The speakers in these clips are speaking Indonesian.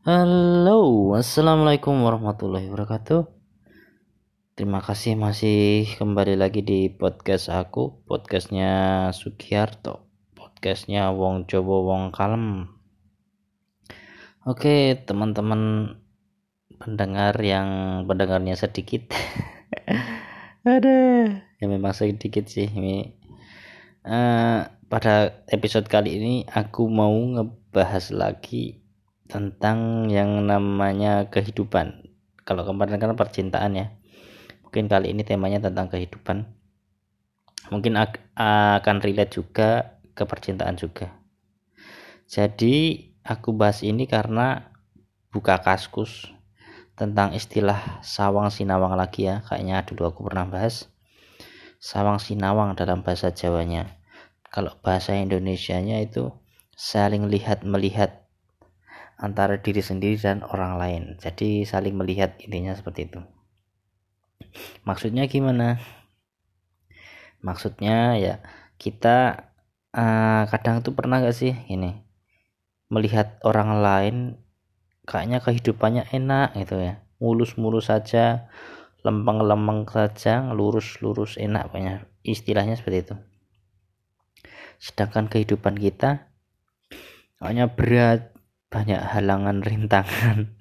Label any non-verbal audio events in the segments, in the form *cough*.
Halo, assalamualaikum warahmatullahi wabarakatuh. Terima kasih masih kembali lagi di podcast aku, podcastnya Sugiharto, podcastnya Wong Jowo Wong Kalem. Oke, teman-teman pendengar yang pendengarnya sedikit, *laughs* ada ya memang sedikit sih ini. Uh, pada episode kali ini aku mau ngebahas lagi tentang yang namanya kehidupan. Kalau kemarin kan percintaan ya. Mungkin kali ini temanya tentang kehidupan. Mungkin akan relate juga ke percintaan juga. Jadi aku bahas ini karena buka kaskus tentang istilah sawang sinawang lagi ya. Kayaknya dulu aku pernah bahas. Sawang sinawang dalam bahasa Jawanya. Kalau bahasa Indonesianya itu saling lihat melihat antara diri sendiri dan orang lain. Jadi saling melihat intinya seperti itu. Maksudnya gimana? Maksudnya ya kita uh, kadang tuh pernah gak sih ini melihat orang lain kayaknya kehidupannya enak gitu ya. Mulus-mulus saja lempeng-lempeng saja lurus-lurus enak banyak. Istilahnya seperti itu. Sedangkan kehidupan kita hanya berat banyak halangan *laughs* rintangan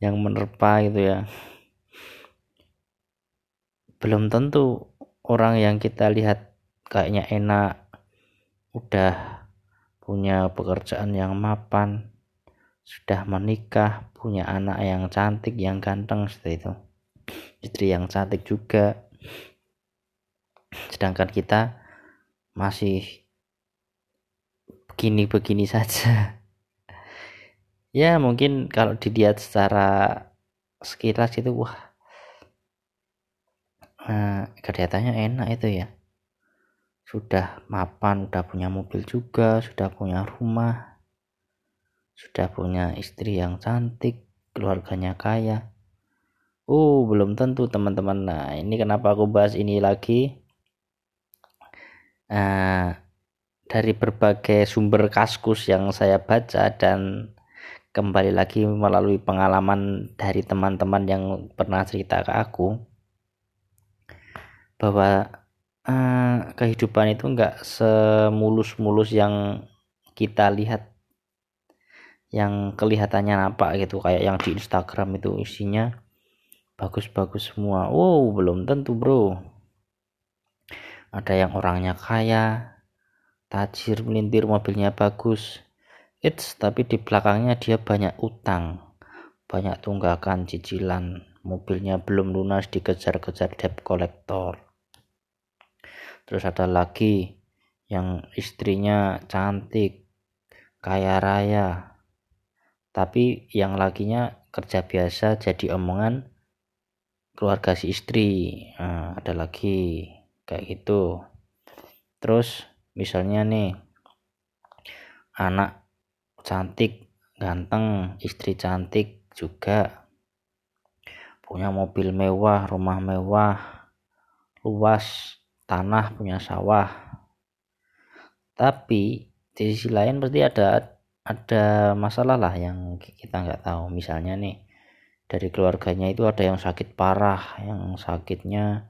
yang menerpa gitu ya. Belum tentu orang yang kita lihat kayaknya enak udah punya pekerjaan yang mapan sudah menikah punya anak yang cantik yang ganteng seperti itu. Istri yang cantik juga. Sedangkan kita masih begini-begini saja ya mungkin kalau dilihat secara sekilas itu wah nah, kelihatannya enak itu ya. Sudah mapan udah punya mobil juga sudah punya rumah sudah punya istri yang cantik keluarganya kaya. Oh belum tentu teman-teman. Nah ini kenapa aku bahas ini lagi? Nah, dari berbagai sumber kaskus yang saya baca dan kembali lagi melalui pengalaman dari teman-teman yang pernah cerita ke aku bahwa uh, kehidupan itu enggak semulus-mulus yang kita lihat yang kelihatannya nampak gitu. Kayak yang di Instagram itu isinya bagus-bagus semua. Wow belum tentu bro. Ada yang orangnya kaya tajir melintir mobilnya bagus It's tapi di belakangnya dia banyak utang, banyak tunggakan cicilan, mobilnya belum lunas dikejar-kejar debt collector. Terus ada lagi yang istrinya cantik, kaya raya, tapi yang lakinya kerja biasa jadi omongan keluarga si istri. Nah, ada lagi kayak gitu. Terus misalnya nih anak cantik ganteng istri cantik juga. Punya mobil mewah rumah mewah luas tanah punya sawah. Tapi di sisi lain berarti ada ada masalah lah yang kita nggak tahu. Misalnya nih dari keluarganya itu ada yang sakit parah yang sakitnya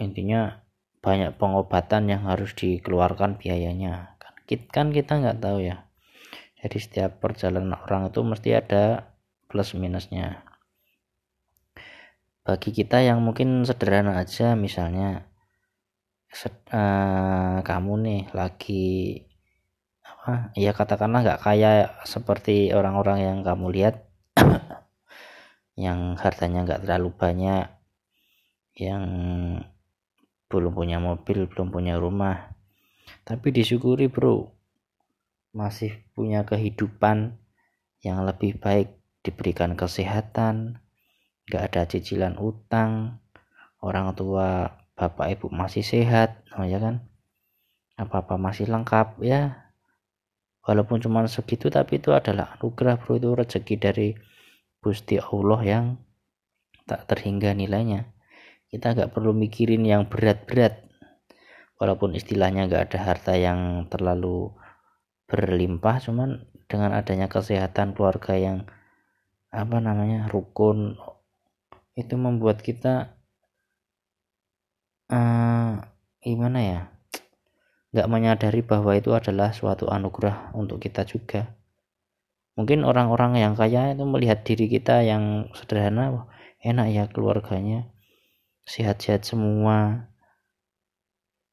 intinya banyak pengobatan yang harus dikeluarkan biayanya. Kan, kan kita nggak tahu ya jadi setiap perjalanan orang itu mesti ada plus minusnya. Bagi kita yang mungkin sederhana aja misalnya sed, uh, kamu nih lagi apa ya katakanlah nggak kaya seperti orang-orang yang kamu lihat *coughs* yang hartanya nggak terlalu banyak yang belum punya mobil belum punya rumah. Tapi disyukuri bro masih punya kehidupan yang lebih baik diberikan kesehatan nggak ada cicilan utang orang tua bapak ibu masih sehat oh ya kan? Apa-apa masih lengkap ya. Walaupun cuma segitu tapi itu adalah anugerah bro. Itu rezeki dari Gusti Allah yang tak terhingga nilainya. Kita nggak perlu mikirin yang berat-berat. Walaupun istilahnya nggak ada harta yang terlalu berlimpah cuman dengan adanya kesehatan keluarga yang apa namanya rukun itu membuat kita uh, gimana ya nggak menyadari bahwa itu adalah suatu anugerah untuk kita juga. Mungkin orang-orang yang kaya itu melihat diri kita yang sederhana enak ya keluarganya sehat-sehat semua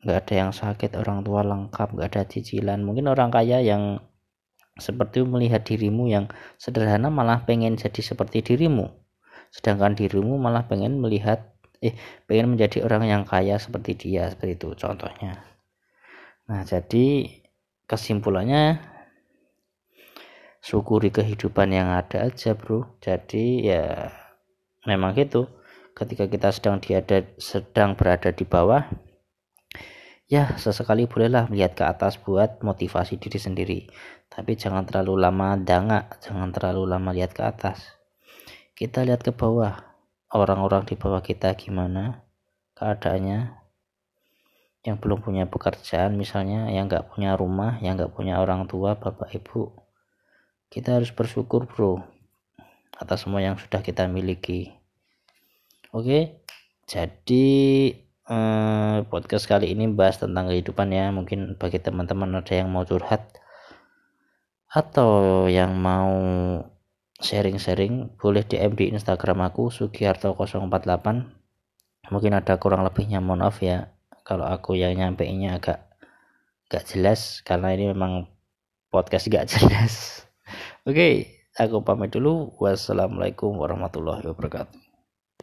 nggak ada yang sakit orang tua lengkap nggak ada cicilan. Mungkin orang kaya yang seperti melihat dirimu yang sederhana malah pengen jadi seperti dirimu. Sedangkan dirimu malah pengen melihat eh pengen menjadi orang yang kaya seperti dia seperti itu contohnya. Nah jadi kesimpulannya syukuri kehidupan yang ada aja bro. Jadi ya memang gitu. Ketika kita sedang diada sedang berada di bawah ya sesekali bolehlah melihat ke atas buat motivasi diri sendiri. Tapi jangan terlalu lama danga jangan terlalu lama lihat ke atas. Kita lihat ke bawah. Orang-orang di bawah kita gimana? Keadaannya? Yang belum punya pekerjaan misalnya yang nggak punya rumah yang nggak punya orang tua bapak ibu. Kita harus bersyukur bro atas semua yang sudah kita miliki. Oke? Jadi eh, podcast kali ini bahas tentang kehidupan ya. Mungkin bagi teman-teman ada yang mau curhat atau yang mau sharing-sharing boleh DM di Instagram aku Sugiharto048. Mungkin ada kurang lebihnya mohon maaf ya. Kalau aku yang nyampeinnya agak gak jelas karena ini memang podcast gak *laughs* jelas. Oke okay, aku pamit dulu. Wassalamualaikum warahmatullahi wabarakatuh